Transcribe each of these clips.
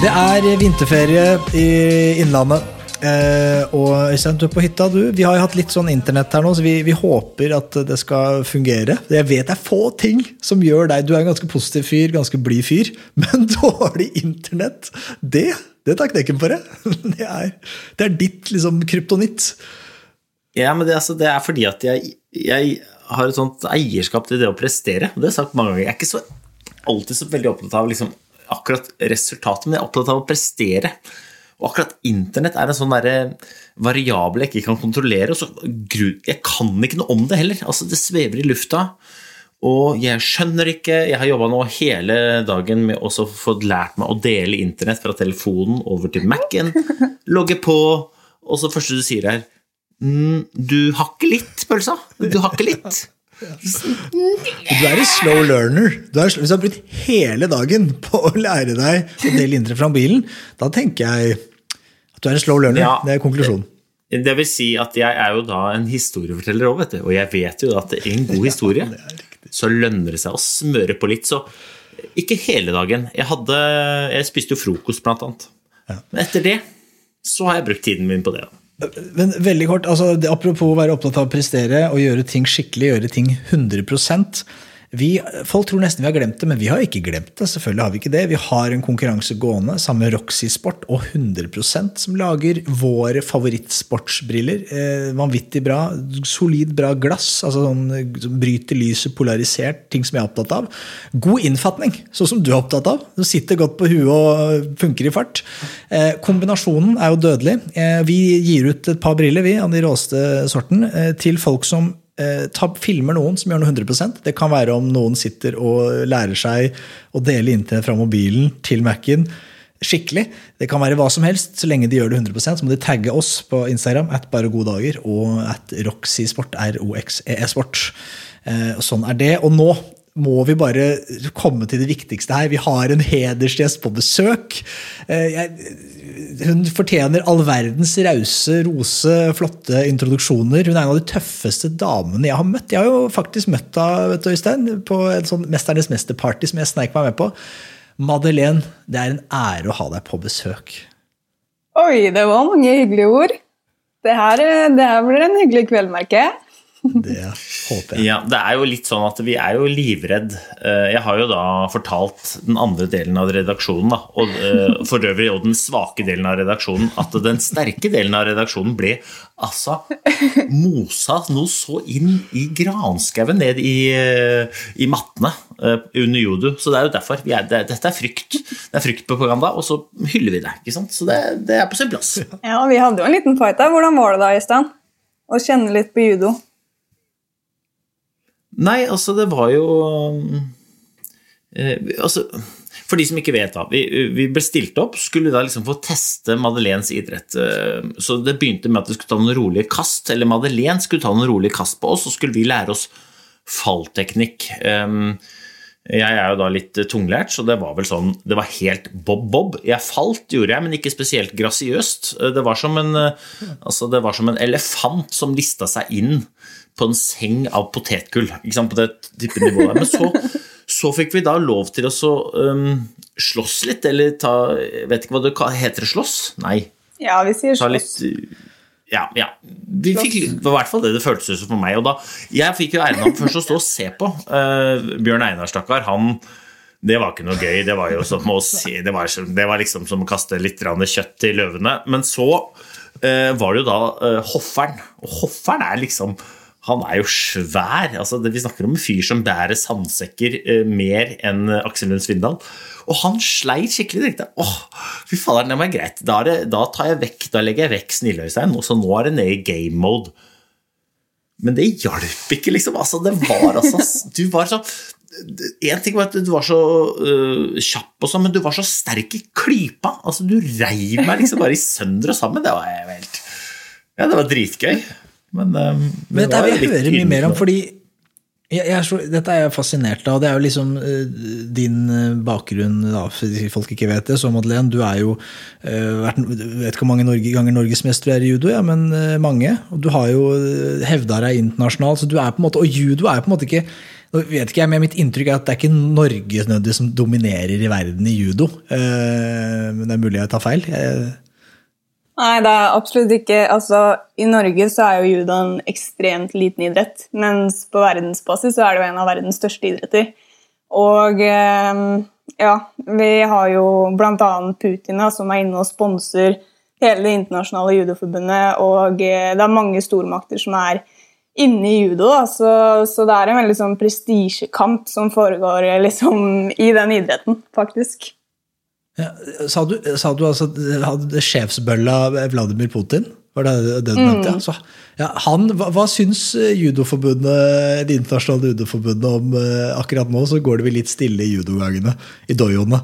Det er vinterferie i Innlandet. Eh, og Øystein, du er på hytta, du. Vi har jo hatt litt sånn internett her nå, så vi, vi håper at det skal fungere. Jeg vet det er få ting som gjør deg Du er en ganske positiv fyr, ganske blid fyr, men dårlig internett, det, det tar knekken på det. Det er, det er ditt liksom kryptonitt. Ja, men det, altså, det er fordi at jeg, jeg har et sånt eierskap til det å prestere. Det har jeg sagt mange ganger. Jeg er ikke så, alltid så veldig opptatt av liksom, akkurat resultatet, men jeg er opptatt av å prestere. Og akkurat internett er en sånn variabel jeg ikke kan kontrollere. så, Jeg kan ikke noe om det heller. altså Det svever i lufta. Og jeg skjønner ikke Jeg har jobba nå hele dagen med å få lært meg å dele internett fra telefonen over til Mac-en. Logge på, og så første du sier er mm, Du hakker litt, pølsa. Du hakker litt. Du er en slow learner. Du er, hvis du har brukt hele dagen på å lære deg å dele indre fra bilen, da tenker jeg at du er en slow learner. Ja. det er konklusjonen. Det vil si at jeg er jo da en historieforteller òg, vet du. Og jeg vet jo at i en god historie så lønner det seg å smøre på litt. Så ikke hele dagen. Jeg, hadde, jeg spiste jo frokost, blant annet. Men etter det så har jeg brukt tiden min på det. Men veldig kort, altså, Apropos å være opptatt av å prestere og gjøre ting skikkelig, gjøre ting 100 vi, Folk tror nesten vi har glemt det, men vi har ikke glemt det. selvfølgelig har Vi ikke det. Vi har en konkurranse gående sammen med Roxy Sport og 100% som lager våre favorittsportsbriller. Eh, vanvittig bra. Solid, bra glass. altså sånn, som Bryter lyset, polarisert. Ting som jeg er opptatt av. God innfatning, sånn som du er opptatt av. Du sitter godt på huet og funker i fart. Eh, kombinasjonen er jo dødelig. Eh, vi gir ut et par briller vi, av de råeste sorten eh, til folk som ta, filmer noen som gjør noe 100% Det kan være om noen sitter og lærer seg å dele internett fra mobilen til Mac-en skikkelig. Det kan være hva som helst, så lenge de gjør det 100% Så må de tagge oss på Instagram at bare gode dager og at Roxysport, R-O-X-E-E-sport. Eh, sånn er det. Og nå må vi bare komme til det viktigste her. Vi har en hedersgjest på besøk. Eh, jeg, hun fortjener all verdens rause, rose, flotte introduksjoner. Hun er en av de tøffeste damene jeg har møtt. Jeg har jo faktisk møtt henne Øystein, på en sånn Mesternes mesterparty som jeg sneik meg med på. Madeleine, det er en ære å ha deg på besøk. Oi, det var mange hyggelige ord. Det her, det her blir en hyggelig kveld, merker jeg. Det håper jeg. Ja, det er jo litt sånn at vi er jo livredd. Eh, jeg har jo da fortalt den andre delen av redaksjonen, da, og eh, for øvrig og den svake delen av redaksjonen, at den sterke delen av redaksjonen ble altså mosa noe så inn i granskauen ned i, eh, i mattene under judo. Så det er jo derfor. Er, det, dette er frykt. Det er fryktpropaganda, og så hyller vi det. ikke sant? Så det, det er på sin plass. Ja, Vi hadde jo en liten fight der. Hvordan var det da, Øystein? Å kjenne litt på judo? Nei, altså, det var jo eh, altså, For de som ikke vet, da. Vi, vi ble stilt opp, skulle da liksom få teste Madeleines idrett. Eh, så det begynte med at vi skulle ta noen rolige kast, eller Madeleine skulle ta noen rolige kast på oss, så skulle vi lære oss fallteknikk. Um, jeg er jo da litt tunglært, så det var vel sånn Det var helt bob-bob. Jeg falt, gjorde jeg, men ikke spesielt grasiøst. Det var som en, altså var som en elefant som lista seg inn på en seng av potetgull. På det type nivået. Men så, så, fikk vi da lov til å um, slåss litt, eller ta Vet ikke hva det heter det slåss? Nei. Ja, vi sier slåss. Litt, ja, ja. Vi fikk, det var i hvert fall det det føltes som for meg. Og da, jeg fikk jo æren av først å stå og se på. Uh, Bjørn Einar, stakkar, han Det var ikke noe gøy. Det var jo som se Det var, det var liksom som å kaste litt kjøtt til løvene. Men så uh, var det jo da uh, hofferen. Og hofferen er liksom Han er jo svær. Altså, vi snakker om en fyr som bærer sandsekker eh, mer enn Aksel Lund Svindal. Og han sleit skikkelig. Tenkte åh, fy fader, det var greit. Da, det, da tar jeg vekk, da legger jeg vekk Snilløystein, så nå er det nede i game mode. Men det hjalp ikke, liksom. Altså, det var altså Du var så En ting var at du var så uh, kjapp, og sånn, men du var så sterk i klypa. Altså, du reiv meg liksom bare i sønder og sammen. Det var helt Ja, det var dritgøy. Men, det Men dette vil jeg høre mye mer om, fordi jeg, jeg så, dette er jeg fascinert av. Det er jo liksom uh, din eh, bakgrunn, da, hvis folk ikke vet det. Så Madeleine, du er jo uh, vært, vet ikke hvor mange Norge, ganger norgesmester du er i judo, ja, men uh, mange. Og du har jo hevda deg internasjonalt, så du er på en måte, og judo er på en måte ikke nå vet ikke jeg, men Mitt inntrykk er at det er ikke Norge som dominerer i verden i judo. Men det er mulig jeg tar feil. Jeg, Nei, det er absolutt ikke Altså, I Norge så er jo judo en ekstremt liten idrett, mens på verdensbasis så er det jo en av verdens største idretter. Og eh, ja, vi har jo bl.a. Putin, som er inne og sponser hele det internasjonale judoforbundet, og eh, det er mange stormakter som er inne i judo, da, så, så det er en veldig sånn prestisjekamp som foregår eh, liksom i den idretten, faktisk. Ja, sa, du, sa du altså hadde sjefsbølla Vladimir Putin? Var det det du mente? Ja. Så, ja, han, hva, hva syns judoforbundet, det internasjonale judoforbundet om uh, akkurat nå? Så går det vel litt stille i judogangene, i dojoene.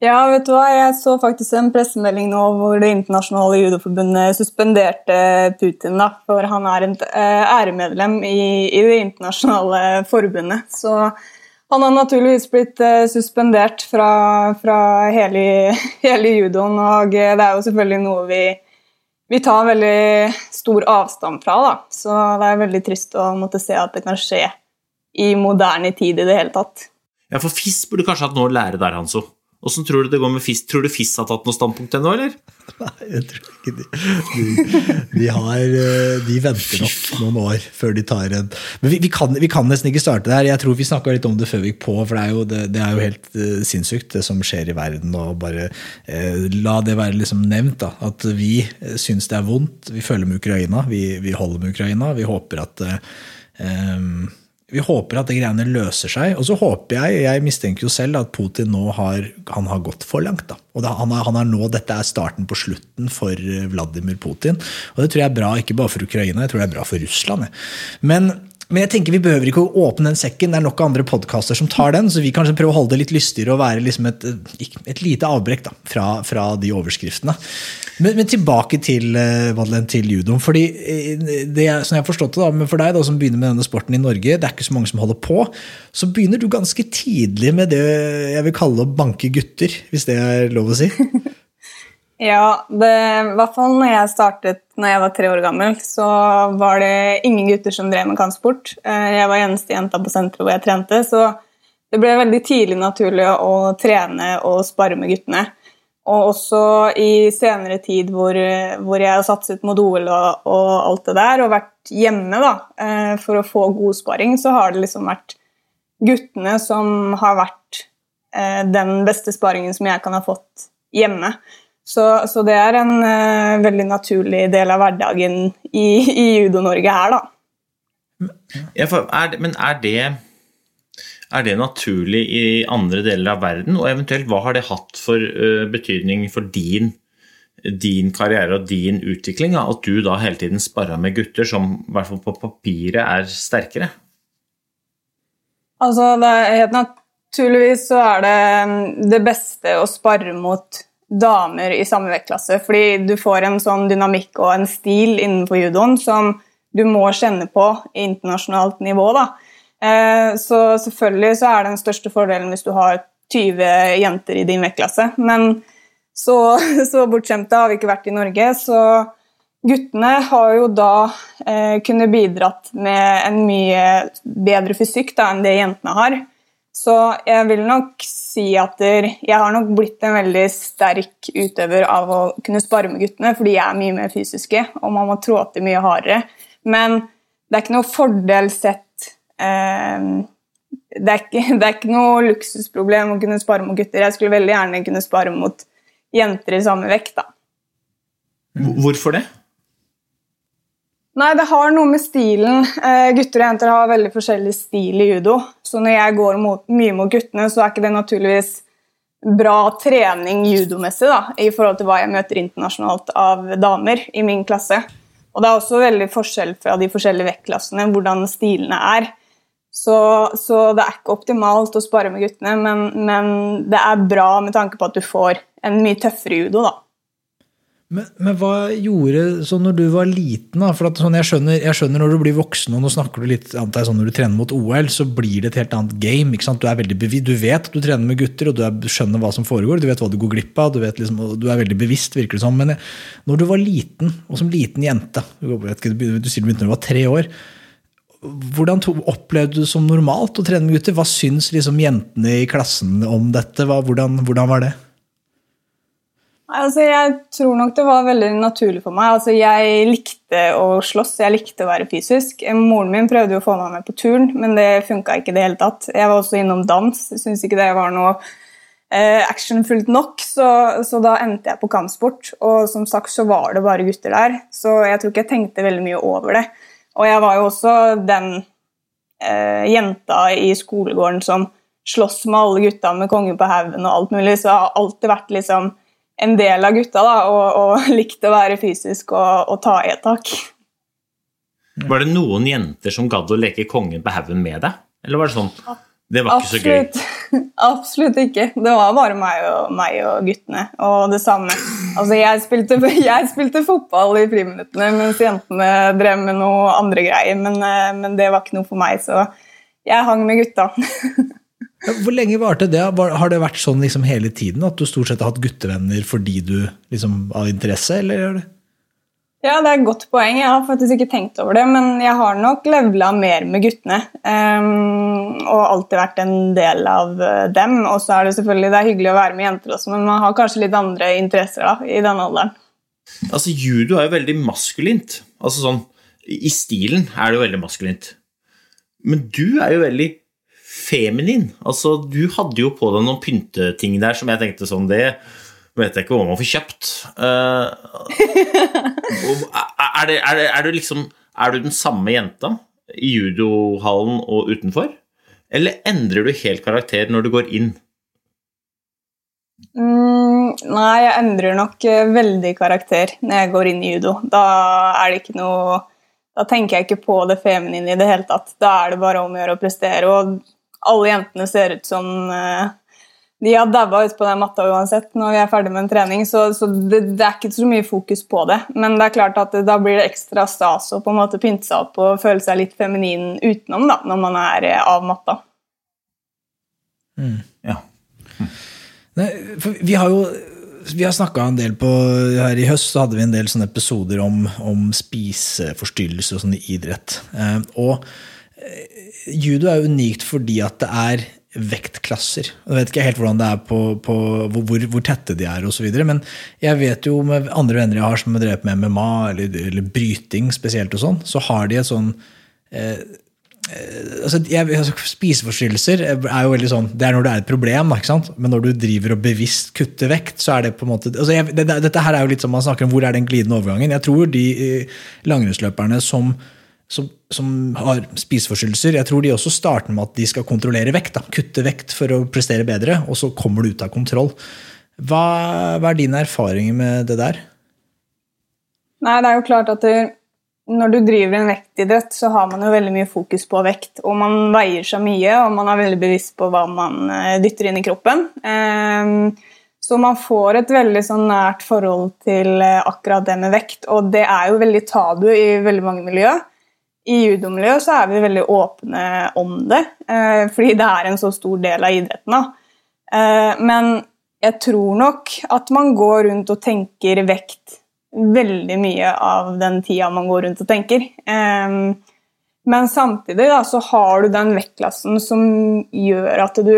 Ja, vet du hva? Jeg så faktisk en pressemelding nå hvor det internasjonale judoforbundet suspenderte Putin. da, For han er et eh, æremedlem i, i det internasjonale forbundet. Så han har naturligvis blitt eh, suspendert fra, fra hele, hele judoen. Og det er jo selvfølgelig noe vi, vi tar veldig stor avstand fra. da. Så det er veldig trist å måtte se at det kan skje i moderne tid i det hele tatt. Ja, for FIS burde kanskje hatt noe å lære der, Hanso. Åssen tror du det går med FIS? Tror du FIS har tatt noe standpunkt ennå, eller? Nei, jeg tror ikke de De, har, eh, de venter nok noen år før de tar en Men vi, vi, kan, vi kan nesten ikke starte der. Jeg tror vi snakka litt om det før vi gikk på, for det er jo, det, det er jo helt uh, sinnssykt, det som skjer i verden. og bare eh, La det være liksom nevnt, da, at vi uh, syns det er vondt. Vi følger med Ukraina, vi, vi holder med Ukraina. Vi håper at uh, um, vi håper at det greiene løser seg. Og så håper jeg, jeg mistenker jo selv at Putin nå har, han har gått for langt. da. Og det, han, er, han er nå, Dette er starten på slutten for Vladimir Putin. Og det tror jeg er bra, ikke bare for Ukraina, jeg tror det er bra for Russland. jeg. Men, men jeg tenker vi behøver ikke å åpne den sekken. Det er nok andre podkaster som tar den, så vi kanskje prøver å holde det litt lystigere og være liksom et, et lite avbrekk da, fra, fra de overskriftene. Men, men tilbake til, uh, Madeleine, til judoen. fordi eh, det som jeg har forstått det da, men For deg da, som begynner med denne sporten i Norge, det er ikke så mange som holder på. Så begynner du ganske tidlig med det jeg vil kalle å banke gutter, hvis det er lov å si. Ja, det, i hvert fall når jeg startet når jeg var tre år gammel, så var det ingen gutter som drev med kampsport. Eh, Jeg var eneste jenta på senteret hvor jeg trente, så det ble veldig tidlig naturlig å trene og spare med guttene. Og også i senere tid hvor, hvor jeg har satset mot OL og, og alt det der, og vært hjemme da, eh, for å få god sparing, så har det liksom vært guttene som har vært eh, den beste sparingen som jeg kan ha fått hjemme. Så, så det er en uh, veldig naturlig del av hverdagen i, i Judo-Norge her, da. Ja, er, men er det, er det naturlig i andre deler av verden? Og eventuelt, hva har det hatt for uh, betydning for din, din karriere og din utvikling? da? At du da hele tiden sparra med gutter som i hvert fall på papiret er sterkere? Altså, det er helt naturligvis så er det mm, det beste å spare mot damer i samme vektklasse, fordi du får en sånn dynamikk og en stil innenfor judoen som du må kjenne på i internasjonalt nivå. da. Eh, Så selvfølgelig så er den største fordelen hvis du har 20 jenter i din vektklasse, men så, så bortskjemte har vi ikke vært i Norge, så guttene har jo da eh, kunnet bidratt med en mye bedre fysikk da, enn det jentene har. Så jeg vil nok si at jeg har nok blitt en veldig sterk utøver av å kunne spare med guttene, fordi jeg er mye mer fysiske, og man må trå til mye hardere. Men det er ikke noe fordel sett eh, det er, ikke, det er ikke noe luksusproblem å kunne spare mot gutter. Jeg skulle veldig gjerne kunne spare mot jenter i samme vekt. da. Hvorfor det? Nei, det har noe med stilen. Eh, gutter og jenter har veldig forskjellig stil i judo. Så når jeg går mot, mye mot guttene, så er ikke det naturligvis bra trening judomessig da, i forhold til hva jeg møter internasjonalt av damer i min klasse. Og det er også veldig forskjell fra de forskjellige vektklassene hvordan stilene er. Så, så, det er ikke optimalt å spare med guttene, men, men, det er bra med tanke på at du får en mye tøffere judo. da. Men, men, hva gjorde sånn når du var liten? da? For at, sånn, jeg, skjønner, jeg, skjønner, når du blir voksen, og nå snakker du litt annet, sånn når du trener mot OL, så blir det et helt annet game. ikke sant? Du er veldig bevisst, du vet at du trener med gutter, og du, er, skjønner hva som foregår. Du vet hva du går glipp av, du, vet, liksom, du er veldig bevisst, virker det som. Men når du var liten, og som liten jente Du, ikke, du sier du begynte når du var tre år. Hvordan to, opplevde du det som normalt å trene med gutter? Hva syns liksom, jentene i klassen om dette? Hva, hvordan, hvordan var det? Altså, jeg tror nok det var veldig naturlig for meg. Altså, jeg likte å slåss, jeg likte å være fysisk. Moren min prøvde å få meg med på turn, men det funka ikke i det hele tatt. Jeg var også innom dans, syntes ikke det var noe eh, actionfullt nok, så, så, da endte jeg på kampsport. Og som sagt så var det bare gutter der, så jeg tror ikke jeg tenkte veldig mye over det. Og jeg var jo også den eh, jenta i skolegården som slåss med alle gutta med kongen på haugen og alt mulig, så jeg har alltid vært liksom en del av gutta da, og, og likte å være fysisk og, og ta i et tak. Var det noen jenter som gadd å leke kongen på haugen med deg? Eller var det sånn Det var ikke Absolutt. så gøy? Absolutt ikke. Det var bare meg og, meg og guttene. Og det samme. Altså, jeg spilte, jeg spilte fotball i friminuttene, mens jentene drev med noe andre greier. Men, eh, men det var ikke noe for meg, så jeg hang med gutta. Hvor lenge varte det? Har det vært sånn liksom hele tiden at du stort sett har hatt guttevenner fordi du liksom av interesse, eller? Ja, det er et godt poeng. Jeg har faktisk ikke tenkt over det, men jeg har nok levela mer med guttene. Um, og alltid vært en del av eh, dem. Og så er det selvfølgelig det er hyggelig å være med jenter også, men man har kanskje litt andre interesser da, i denne alderen. Altså, Judo er jo veldig maskulint. Altså sånn, I stilen er det jo veldig maskulint. Men du er jo veldig feminin. Altså, du hadde jo på deg noen pynteting der som jeg tenkte sånn Det vet jeg ikke hva man får kjøpt. Uh, er, det, er, det, er, du liksom Er du den samme jenta i judohallen og utenfor? Eller endrer du helt karakter når du går inn? Mm, nei, jeg endrer nok eh, veldig karakter når jeg går inn i judo. Da er det ikke noe Da tenker jeg ikke på det feminine i det hele tatt. Da er det bare om å gjøre å prestere. Og alle jentene ser ut som uh, de har daua ute på den matta uansett når vi er ferdig med en trening, så, så det, det, er ikke så mye fokus på det. Men det er klart at da blir det ekstra stas å på en måte pynte seg opp og føle seg litt feminin utenom da, når man er eh, av matta. Mm. Ja. Mm. Nei, vi har jo vi har snakka en del på Her i høst så hadde vi en del sånne episoder om, om spiseforstyrrelser og sånn i idrett. Eh, og judo er unikt fordi at det er vektklasser. Jeg vet ikke helt hvordan det er på, på hvor, hvor, tette de er osv. Men jeg vet jo med andre venner jeg har som har drevet med MMA eller, eller bryting spesielt, og sånn, så har de et sånn eh, eh altså, jeg, altså, Spiseforstyrrelser er jo veldig sånn, det er når det er et problem, sant? men når du driver og bevisst kutter vekt, så er det på en måte altså, jeg, det, Dette her er jo litt som man snakker om hvor er den glidende overgangen. Jeg tror de eh, langrennsløperne som som, som har spiseforstyrrelser, jeg tror de også starter med at de skal kontrollere vekt. Da. Kutte vekt for å prestere bedre, og så kommer du ut av kontroll. Hva, hva er dine erfaringer med det der? Nei, det er jo klart at det, når du driver en vektidrett, så har man jo veldig mye fokus på vekt. Og man veier seg mye, og man er veldig bevisst på hva man eh, dytter inn i kroppen. Um, så man får et veldig sånn nært forhold til eh, akkurat det med vekt, og det er jo veldig tabu i veldig mange miljøer i judomiljøet så er vi veldig åpne om det, eh, fordi det er en så stor del av idretten. Eh, men jeg tror nok at man går rundt og tenker vekt veldig mye av den tida man går rundt og tenker. Eh, men samtidig da, så har du den vektklassen som gjør at du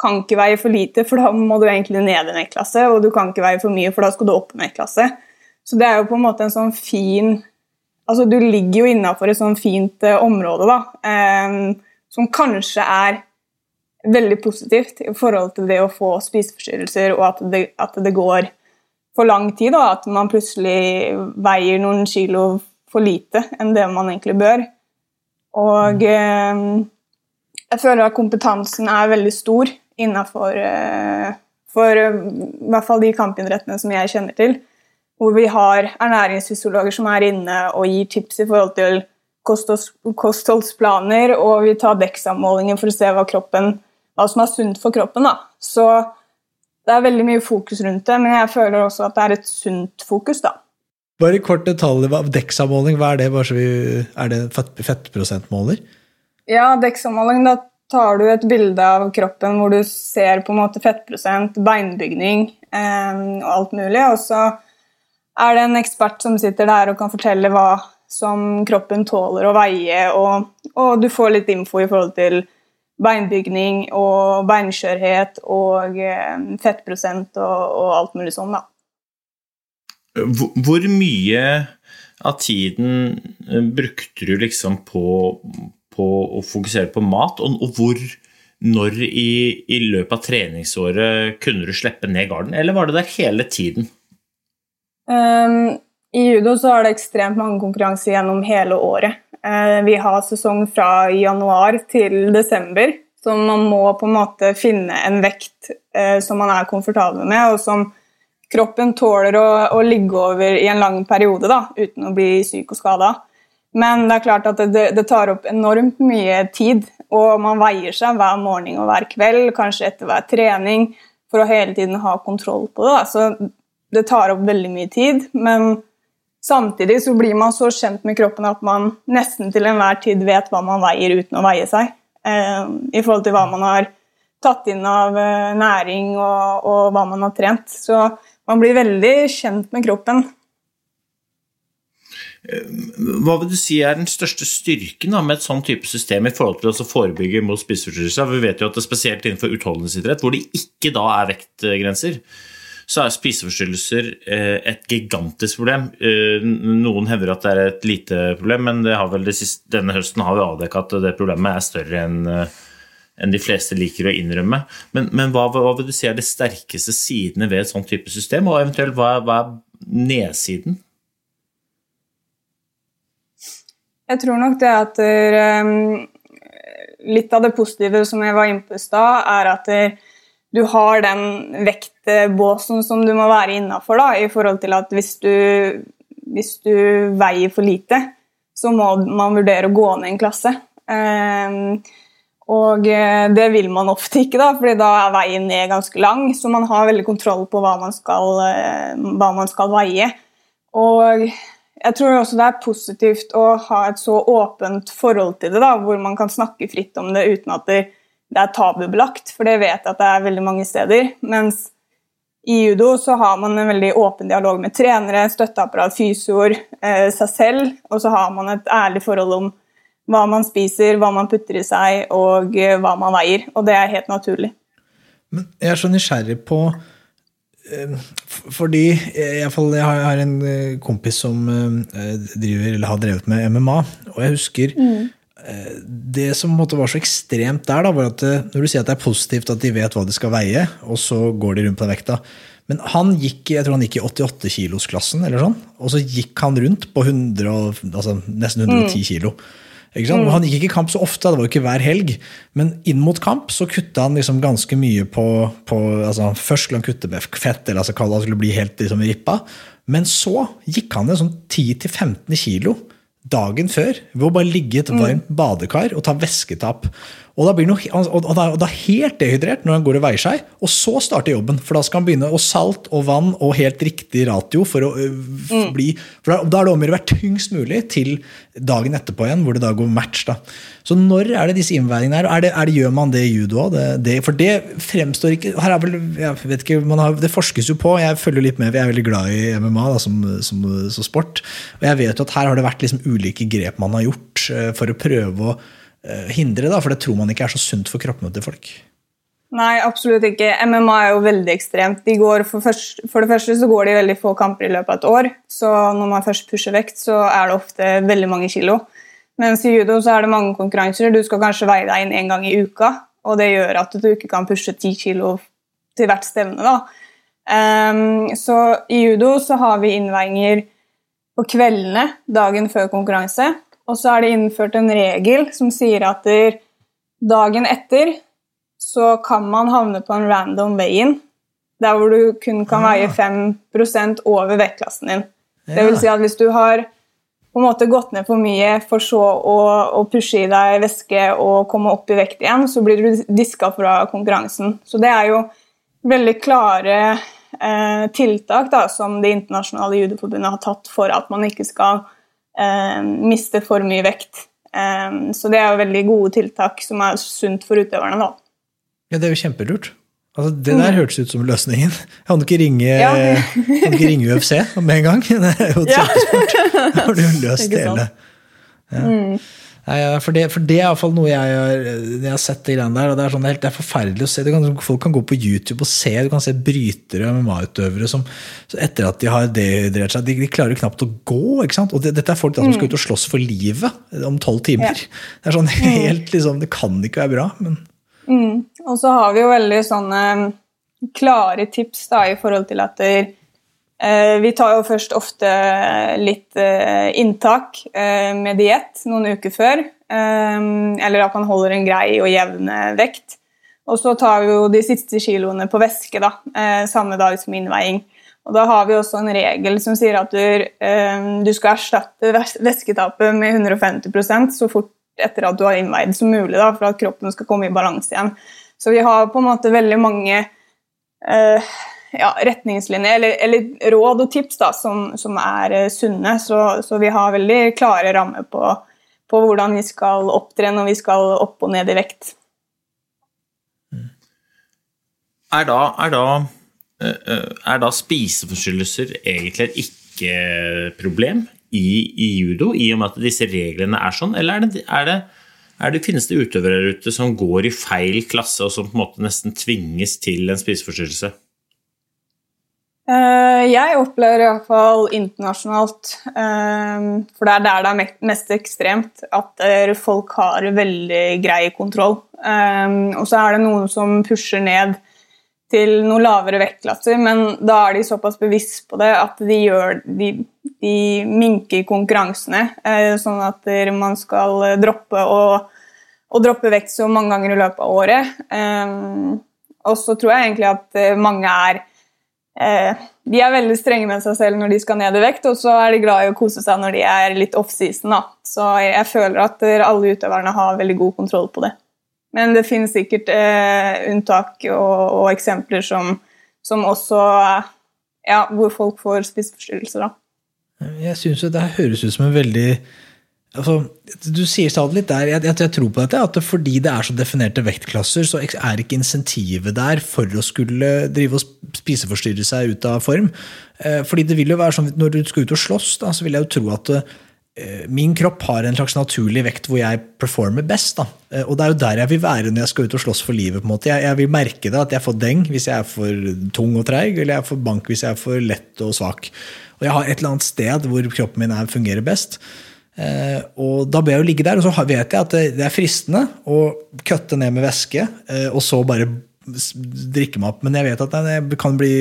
kan ikke veie for lite, for da må du egentlig ned en vektklasse, og du kan ikke veie for mye, for da skal du opp en vektklasse. Så det er jo på en måte en sånn fin altså, Du ligger jo innafor et sånn fint uh, område, da. Um, som kanskje er veldig positivt i forhold til det å få spiseforstyrrelser, og at det, at det går for lang tid, og at man plutselig veier noen kilo for lite enn det man egentlig bør. Og eh, jeg føler at kompetansen er veldig stor innafor eh, for eh, i hvert fall de kampidrettene som jeg kjenner til, hvor vi har ernæringsfysiologer som er inne og gir tips i forhold til kostholdsplaner, og vi tar DEXA-målinger for å se hva, kroppen, hva som er sunt for kroppen. Da. Så det er veldig mye fokus rundt det, men jeg føler også at det er et sunt fokus. da. Bare kort detalj, DEXA-måling, hva er det? Vi, er det fettprosentmåler? Ja, DEXA-måling, da tar du et bilde av kroppen hvor du ser på en måte fettprosent, beinbygning eh, og alt mulig. Og så er det en ekspert som sitter der og kan fortelle hva som kroppen tåler å veie, og, og du får litt info i forhold til beinbygning og beinskjørhet og eh, fettprosent og, og, alt mulig sånn, da. Hvor mye av tiden eh, brukte du liksom på, på å fokusere på mat, og, og hvor når i, i, løpet av treningsåret kunne du slippe ned garden, eller var det der hele tiden? Um, I judo så er det ekstremt mange konkurranser gjennom hele året. Uh, vi har sesong fra januar til desember, så man må på en måte finne en vekt uh, som man er komfortabel med, og som kroppen tåler å, å ligge over i en lang periode da, uten å bli syk og skada. Men det er klart at det, det, tar opp enormt mye tid, og man veier seg hver morgen og hver kveld, kanskje etter hver trening, for å hele tiden ha kontroll på det. Da. Så det tar opp veldig mye tid, men samtidig så blir man så kjent med kroppen at man nesten til enhver tid vet hva man veier uten å veie seg, eh, i forhold til hva man har tatt inn av eh, næring og, og hva man har trent. Så man blir veldig kjent med kroppen hva vil du si er den største styrken da, med et sånn type system i forhold til å forebygge mot spiseforstyrrelser? Vi vet jo at det er spesielt innenfor utholdenhetsidrett, hvor det ikke da er vektgrenser, så er spiseforstyrrelser eh, et gigantisk problem. Eh, noen hevder at det er et lite problem, men det siste, denne høsten har vi avdekket at det problemet er større enn eh, enn de fleste liker å innrømme. Men, men hva, hva, vil du si er de sterkeste sidene ved et sånt type system, og eventuelt hva, hva er nedsiden? Jeg tror nok det at um, Litt av det positive som jeg var inne på i stad, er at du har den vektbåsen som du må være innafor, i forhold til at hvis du, hvis du, veier for lite, så må man vurdere å gå ned en klasse. Um, og eh, det vil man ofte ikke, da, fordi da er veien ned ganske lang. Så man har veldig kontroll på hva man skal, eh, hva man skal veie. Og jeg tror også det er positivt å ha et så åpent forhold til det, da, hvor man kan snakke fritt om det uten at det, det er tabubelagt, for det vet jeg at det er veldig mange steder. Mens i judo så har man en veldig åpen dialog med trenere, støtteapparat, fysioer, eh, seg selv, og så har man et ærlig forhold om hva man spiser, hva man putter i seg, og eh, hva man veier. Og det er helt naturlig. Men jeg er så nysgjerrig på Eh, fordi jeg, jeg har en eh, kompis som eh, driver, eller har drevet med MMA, og jeg husker mm. Det som var så ekstremt der, da, var at når du sier at det er positivt at de vet hva de skal veie, og så går de rundt på den vekta Men han gikk jeg tror han gikk i 88-kilosklassen, eller sånn, og så gikk han rundt på 100, altså nesten 110 mm. kilo. Mm. Han gikk ikke i kamp så ofte, det var jo ikke hver helg. Men inn mot kamp så kutta han liksom ganske mye på, på altså Først skulle han kutte med fett, eller altså han skulle bli helt liksom rippa. Men så gikk han ned sånn 10-15 kilo dagen før ved å bare ligge i et mm. varmt badekar og ta væsketap. Og da blir han og da, og da helt dehydrert når han går og veier seg, og så starter jobben. For da skal han begynne å salt og vann og helt riktig ratio for å mm. bli For da, da er det om å være tyngst mulig til dagen etterpå igjen, hvor det da går match. da. Så når er det disse innveiingene her? Er det, er det, gjør man det i judo òg? For det fremstår ikke her er vel, jeg vet ikke, har, Det forskes jo på, jeg følger litt med, jeg er veldig glad i MMA da, som, som, som sport. Og jeg vet jo at her har det vært liksom ulike grep man har gjort for å prøve å hindre, da, for det tror man ikke er så sunt for kroppene til folk. Nei, absolutt ikke. MMA er jo veldig ekstremt. For, først, for, det første så går de veldig få kamper i løpet av et år. Så når man først pusher vekt, så er det ofte veldig mange kilo. Mens i judo så er det mange konkurranser. Du skal kanskje veie deg inn én gang i uka, og det gjør at du ikke kan pushe ti kilo til hvert stevne. da. Um, så i judo så har vi innveiinger på kveldene dagen før konkurranse. Og så er det innført en regel som sier at dagen etter så kan man havne på en random weigh-in, der hvor du kun kan veie 5 over vektklassen din. Det vil si at hvis du har på en måte gått ned for mye for så å, å pushe i deg væske og komme opp i vekt igjen, så blir du diska fra konkurransen. Så det er jo veldig klare eh, tiltak da, som Det internasjonale judoforbundet har tatt for at man ikke skal eh, miste for mye vekt. Eh, så det er jo veldig gode tiltak som er sunt for utøverne. da. Ja, det er jo kjempelurt. Altså, det der hørtes ut som løsningen. Kan du ikke ringe, Ja. ikke ringe UFC med en gang? Det er jo et kjempesport. Da har du jo løst det hele. Ja. For, det, for det er iallfall noe jeg jeg har sett. Det greiene der, og Det er, sånn, det er helt- det er forferdelig å se. Kan, folk kan gå på YouTube og se du kan se brytere og MMA-utøvere som etter at de har dehydrert seg, de, de klarer knapt å gå. ikke sant? Og det, Dette er folk da, som skal ut og slåss for livet om tolv timer. Ja. Det er sånn helt, liksom, det kan ikke være bra. men... Og så har vi jo veldig sånne klare tips da, i forhold til at der, vi tar jo først ofte litt eh, inntak eh, med diett noen uker før. Eh, eller at man holder en grei og jevn eh, vekt. Og så tar vi jo de siste kiloene på væske da, eh, samme dag som innveiing. Og da har vi også en regel som sier at du, eh, du skal erstatte væsketapet med 150% så fort etter at du har innveid som mulig, da, for at kroppen skal komme i balanse igjen. Så vi har på en måte veldig mange eh, ja, retningslinjer, eller, eller råd og tips da, som, som er eh, sunne. Så, så vi har veldig klare rammer på, på hvordan vi skal opptre når vi skal opp og ned i vekt. Er da, er da, eh, eh, er da spiseforstyrrelser egentlig et ikke-problem i, i judo, i og med at disse reglene er sånn, eller er det, er det, er det finnes det utøvere der ute som går i feil klasse, og som på en måte nesten tvinges til en spiseforstyrrelse? Eh, Jeg opplever i hvert fall internasjonalt, eh, for det er der det er mest ekstremt, at eh, folk har veldig grei kontroll. Og så er det noen som pusher ned til noen lavere vektklasser, men da er de såpass bevisst på det at de, gjør, de, de minker konkurransene, sånn at man skal droppe å, å droppe vekt så mange ganger i løpet av året. Og så tror jeg egentlig at mange er eh, de er veldig strenge med seg selv når de skal ned i vekt, og så er de glad i å kose seg når de er litt off-season. da. Så jeg føler at eh, alle utøverne har veldig god kontroll på det. Men det finnes sikkert eh, unntak og, og eksempler som, som også ja, hvor folk får spiseforstyrrelser. da. Jeg syns det her høres ut som en veldig altså, Du sier stadig litt der, jeg, jeg, jeg tror på dette, at fordi det er så definerte vektklasser, så er ikke insentivet der for å skulle drive og spiseforstyrre seg ut av form. Eh, fordi det vil jo være sånn, Når du skal ut og slåss, da, så vil jeg jo tro at eh, min kropp har en slags naturlig vekt hvor jeg performer best. Da. Eh, Og det er jo der jeg vil være når jeg skal ut og slåss for livet. på en måte. Jeg, jeg vil merke det, at jeg får deng hvis jeg er for tung og treig, eller jeg får bank hvis jeg er for lett og svak. Og jeg har et eller annet sted hvor kroppen min er, fungerer best. Eh, og da ble jeg jo ligge der, og så vet jeg at det, det er fristende å kutte ned med væske, eh, og så bare drikke meg opp. Men jeg vet at jeg kan bli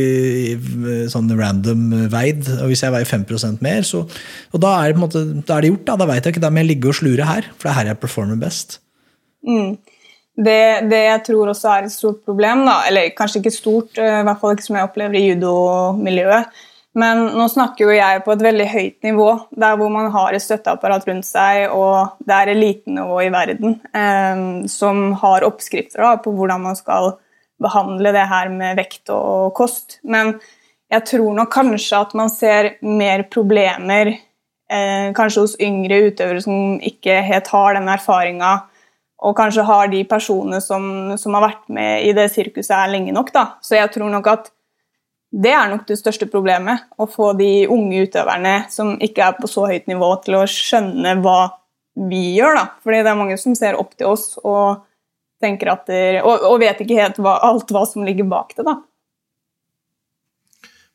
eh, sånn random veid, og hvis jeg veier 5% mer, så Og da er det måte, da er det gjort, da. Da vet jeg ikke, da må jeg ligge og slure her, for det er her jeg performer best. Det, det jeg tror også er et stort problem, da, eller kanskje ikke stort, eh, i hvert fall ikke som jeg opplever i judomiljøet, men nå snakker jo jeg på et veldig høyt nivå, der hvor man har et støtteapparat rundt seg, og det er elitenivå i verden eh, som har oppskrifter da, på hvordan man skal behandle det her med vekt og kost. Men jeg tror nok kanskje at man ser mer problemer eh, kanskje hos yngre utøvere som ikke helt har den erfaringa, og kanskje har de personene som, som har vært med i det sirkuset her lenge nok. Da. Så jeg tror nok at det er nok det største problemet. Å få de unge utøverne som ikke er på så høyt nivå, til å skjønne hva vi gjør. Da. Fordi det er mange som ser opp til oss og, det, og, og vet ikke helt hva, alt hva som ligger bak det. da.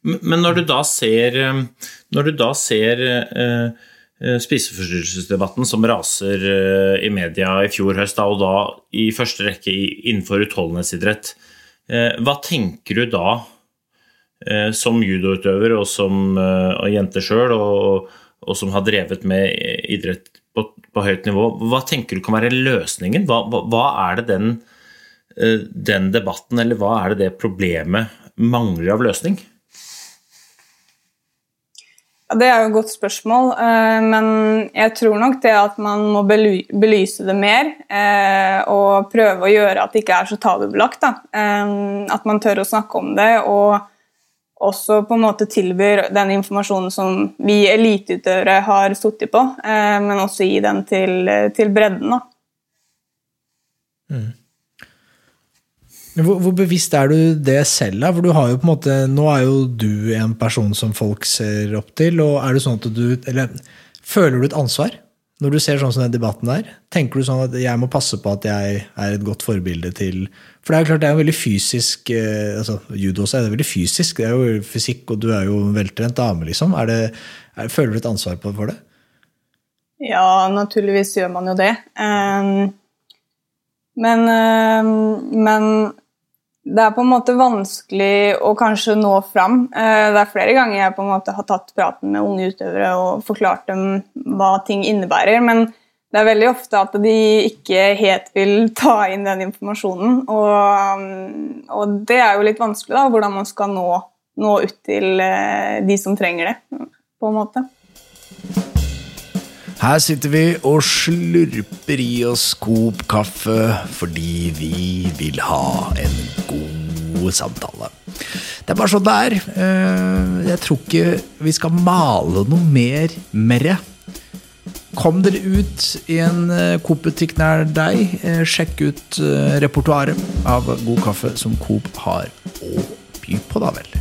Men når du da ser, eh, når du da ser eh, eh, spiseforstyrrelsesdebatten som raser eh, i media i fjor høst, da, og da i første rekke innenfor utholdenhetsidrett. Hva tenker du da, som judoutøver og som og jente sjøl, og, og, som har drevet med idrett på, på, høyt nivå, hva tenker du kan være løsningen? Hva, hva, hva er det den, den debatten, eller hva er det det problemet mangler av løsning? Det er jo et godt spørsmål, eh, men jeg tror nok det at man må belyse det mer eh, og prøve å gjøre at det ikke er så tabubelagt. Eh, at man tør å snakke om det og også på en måte tilbyr den informasjonen som vi eliteutøvere har sittet på, men også gi den til, til bredden. da. Mm. Hvor, hvor, bevisst er du det selv? da? For du har jo på en måte, Nå er jo du en person som folk ser opp til. og er det sånn at du, eller Føler du et ansvar når du ser sånn som den debatten der? Tenker du sånn at jeg må passe på at jeg er et godt forbilde til For det er jo klart det er jo veldig fysisk eh, altså Judo også er det veldig fysisk. Det er jo fysikk, og du er jo en veltrent dame, liksom. Er det, er, føler du et ansvar for det? Ja, naturligvis gjør man jo det. Um, men, um, men det er på en måte vanskelig å kanskje nå fram. Eh, det er flere ganger jeg på en måte har tatt praten med unge utøvere og forklart dem hva ting innebærer, men det er veldig ofte at de ikke helt vil ta inn den informasjonen. Og, mm, og det er jo litt vanskelig, da, hvordan man skal nå, nå ut til eh, de som trenger det, på en måte. Her sitter vi og slurper i oss Coop kaffe fordi vi vil ha en god samtale. Det er bare sånn det er. Eh, jeg tror ikke vi skal male noe mer merre. Kom dere ut i en eh, Coop-butikk nær deg. Eh, sjekk ut repertoaret av god kaffe som Coop har å by på, da vel.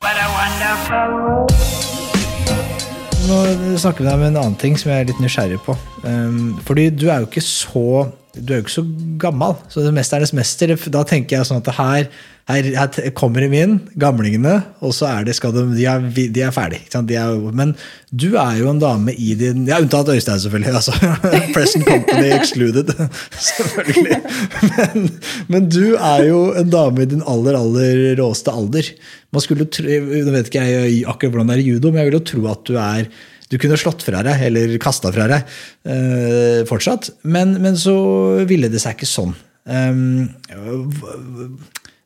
What a nå snakker vi om en annen ting som jeg er litt nysgjerrig på. Um, fordi du er jo ikke så du er jo ikke så gammel, så det Mesternes mester Da tenker jeg sånn at her, her, her kommer de inn, gamlingene, og så er det, de, de, er, de er ferdige. Er, men du er jo en dame i din Ja, unntatt Øystein, selvfølgelig. Altså, Present Company excluded. Selvfølgelig. Men, men, du er jo en dame i din aller, aller råeste alder. Man skulle tro, Nå vet ikke jeg akkurat hvordan det er i judo, men jeg vil jo tro at du er du kunne slått fra deg, eller kasta fra deg uh, fortsatt. Men, men, så ville det seg ikke sånn. Um,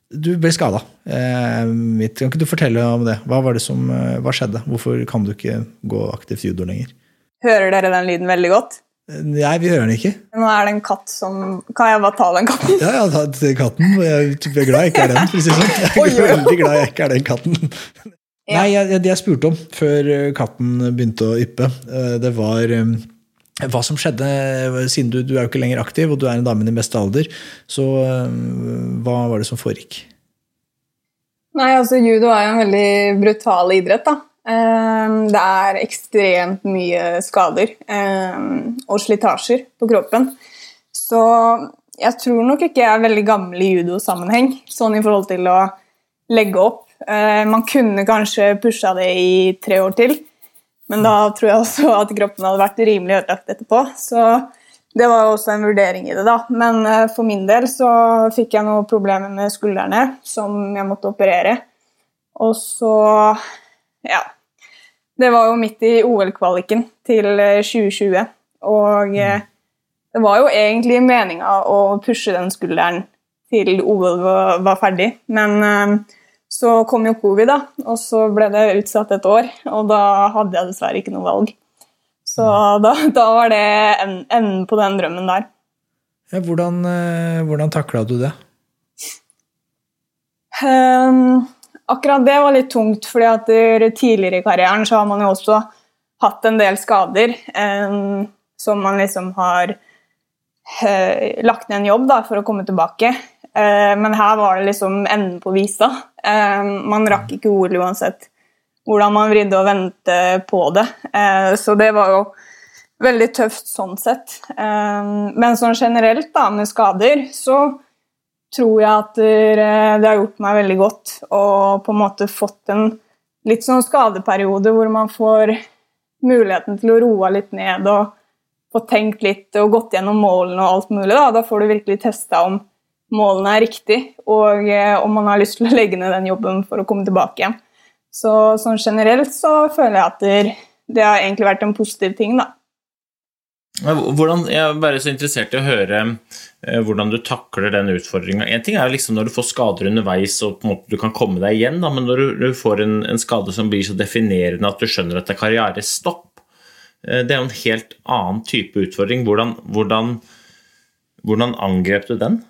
du ble skada. Uh, kan ikke du fortelle om det? Hva, var det som, uh, hva skjedde? Hvorfor kan du ikke gå aktivt judo lenger? Hører dere den lyden veldig godt? Nei, vi hører den ikke. Nå er det en katt som Kan jeg bare ta den katten? Ja, ja, ta katten. Jeg er glad jeg ikke er den. sånn. Jeg er veldig glad jeg ikke er den katten. Ja. Nei, jeg, det jeg spurte om før eh, katten begynte å yppe, eh, det var eh, hva som skjedde, siden du, du, er jo ikke lenger aktiv, og du er en dame i din beste alder. Så hva var det som foregikk? Nei, altså Judo er jo en veldig brutal idrett. da. Det er ekstremt mye skader og slitasjer på kroppen. Så jeg tror nok ikke jeg er veldig gammel i judosammenheng, sånn i forhold til å legge opp man kunne kanskje pusha det i tre år til, men da tror jeg også at kroppen hadde vært rimelig ødelagt etterpå. Så det var også en vurdering i det, da. Men eh, for min del så fikk jeg noen problemer med skuldrene som jeg måtte operere. Og så Ja. Det var jo midt i OL-kvaliken til 2020, eh, og det var jo egentlig meninga å pushe den skulderen til OL var ferdig, men så kom jo covid, da, og så ble det utsatt et år. Og da hadde jeg dessverre ikke noe valg. Så da, da var det enden på den drømmen der. Ja, hvordan eh, hvordan takla du det? Um, akkurat det var litt tungt, fordi at tidligere i karrieren så har man jo også hatt en del skader um, som man liksom har uh, lagt ned en jobb da, for å komme tilbake. Uh, men her var det liksom enden på visa. Eh, man rakk ikke OL uansett hvordan man vridde og vendte på det. Eh, så det var jo veldig tøft sånn sett. Eh, men sånn generelt, da, med skader, så tror jeg at det har gjort meg veldig godt og på en måte fått en litt sånn skadeperiode hvor man får muligheten til å roe litt ned og få tenkt litt og gått gjennom målene og alt mulig. Da, da får du virkelig testa om målene er riktig, og eh, om man har lyst til å legge ned den jobben for å komme tilbake igjen. Så sånn generelt så føler jeg at det, har egentlig vært en positiv ting, da. Hvordan, jeg er bare så interessert i å høre eh, hvordan du takler den utfordringa. En ting er liksom når du får skader underveis og du kan komme deg igjen, da, men når du, du får en, en, skade som blir så definerende at du skjønner at det er karrierestopp, eh, det er jo en helt annen type utfordring. Hvordan, hvordan, hvordan angrep du den?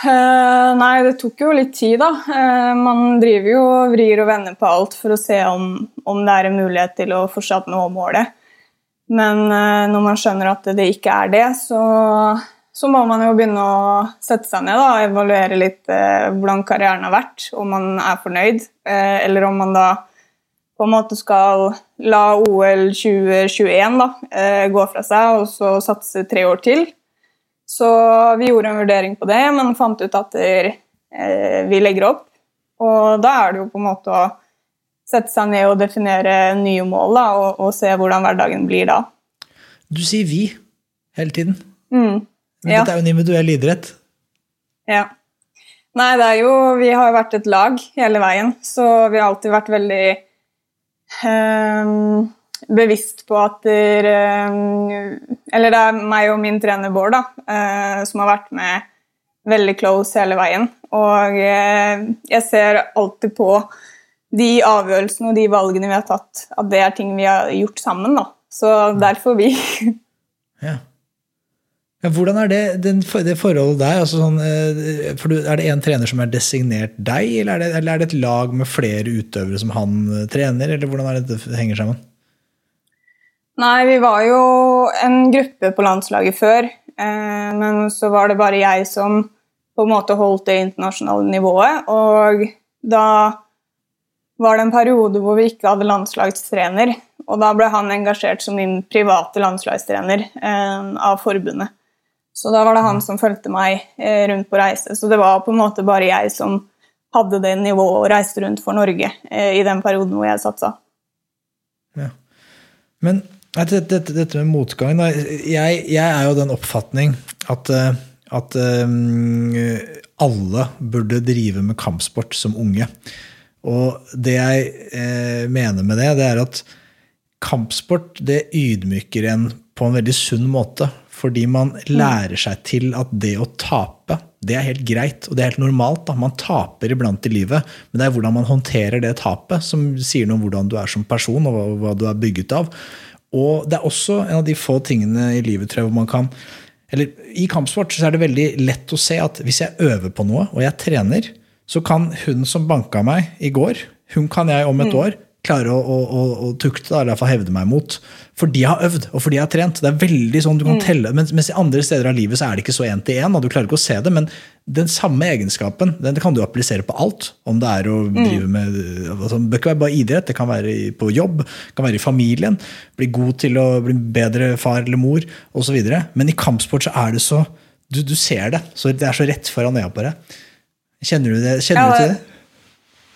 Uh, nei, det tok jo litt tid, da. Uh, man driver jo og vrir og vender på alt for å se om, om det er en mulighet til å fortsatt nå målet. Men uh, når man skjønner at det ikke er det, så, så, må man jo begynne å sette seg ned og evaluere litt hvordan karrieren har vært, om man er fornøyd, eller om man da på en måte skal la OL 2021 da, gå fra seg og så satse tre år til. Så vi gjorde en vurdering på det, men fant ut at eh, vi legger opp. Og da er det jo på en måte å sette seg ned og definere nye mål da, og, og, se hvordan hverdagen blir da. Du sier 'vi' hele tiden. Mm, men ja. dette er jo en individuell idrett. Ja. Nei, det er jo Vi har jo vært et lag hele veien, så vi har alltid vært veldig um, bevisst på at der, eh, Eller det er meg og min trener Bård da, eh, som har vært med veldig close hele veien. Og eh, jeg ser alltid på de avgjørelsene og de valgene vi har tatt, at det er ting vi har gjort sammen. da. Så derfor vi. ja. ja. Hvordan er det, den, det forholdet der? Altså sånn, for er det én trener som er designert deg, eller er, det, eller er, det, et lag med flere utøvere som han trener? eller Hvordan er det det henger sammen? Nei, vi var jo en gruppe på landslaget før. Eh, men så var det bare jeg som på en måte holdt det internasjonale nivået. Og da var det en periode hvor vi ikke hadde landslagstrener. Og da ble han engasjert som min private landslagstrener eh, av forbundet. Så da var det han som fulgte meg eh, rundt på reise. Så det var på en måte bare jeg som hadde det nivået og reiste rundt for Norge i den perioden hvor jeg satsa. Ja. Men dette, dette, dette, med motgang jeg, jeg, er jo den oppfatning at, eh, at um, alle burde drive med kampsport som unge. Og det jeg eh, mener med det, det er at kampsport det ydmyker en på en veldig sunn måte. Fordi man lærer seg til at det å tape, det er helt greit. Og det er helt normalt. Da. Man taper iblant i livet, men det er hvordan man håndterer det tapet, som sier noe om hvordan du er som person, og hva, hva du er bygget av. Og det er også en av de få tingene i livet tror jeg, hvor man kan eller I kampsport så er det veldig lett å se at hvis jeg øver på noe, og jeg trener, så kan hun som banka meg i går, hun kan jeg om et mm. år klare å, å, å, tukte, eller i hvert fall hevde meg mot. Fordi jeg har øvd og fordi jeg har trent. Det er veldig sånn du kan mm. telle, Mens, mens i andre steder av livet så er det ikke så én til én. Du klarer ikke å se det, men den samme egenskapen den kan du applisere på alt. Om det er å mm. drive med altså, Det bør ikke være bare idrett, det kan være på jobb, det kan være i familien. Bli god til å bli bedre far eller mor osv. Men i kampsport så er det så du, du, ser det. så Det er så rett foran øya på deg. Kjenner du, det, kjenner ja, du til det?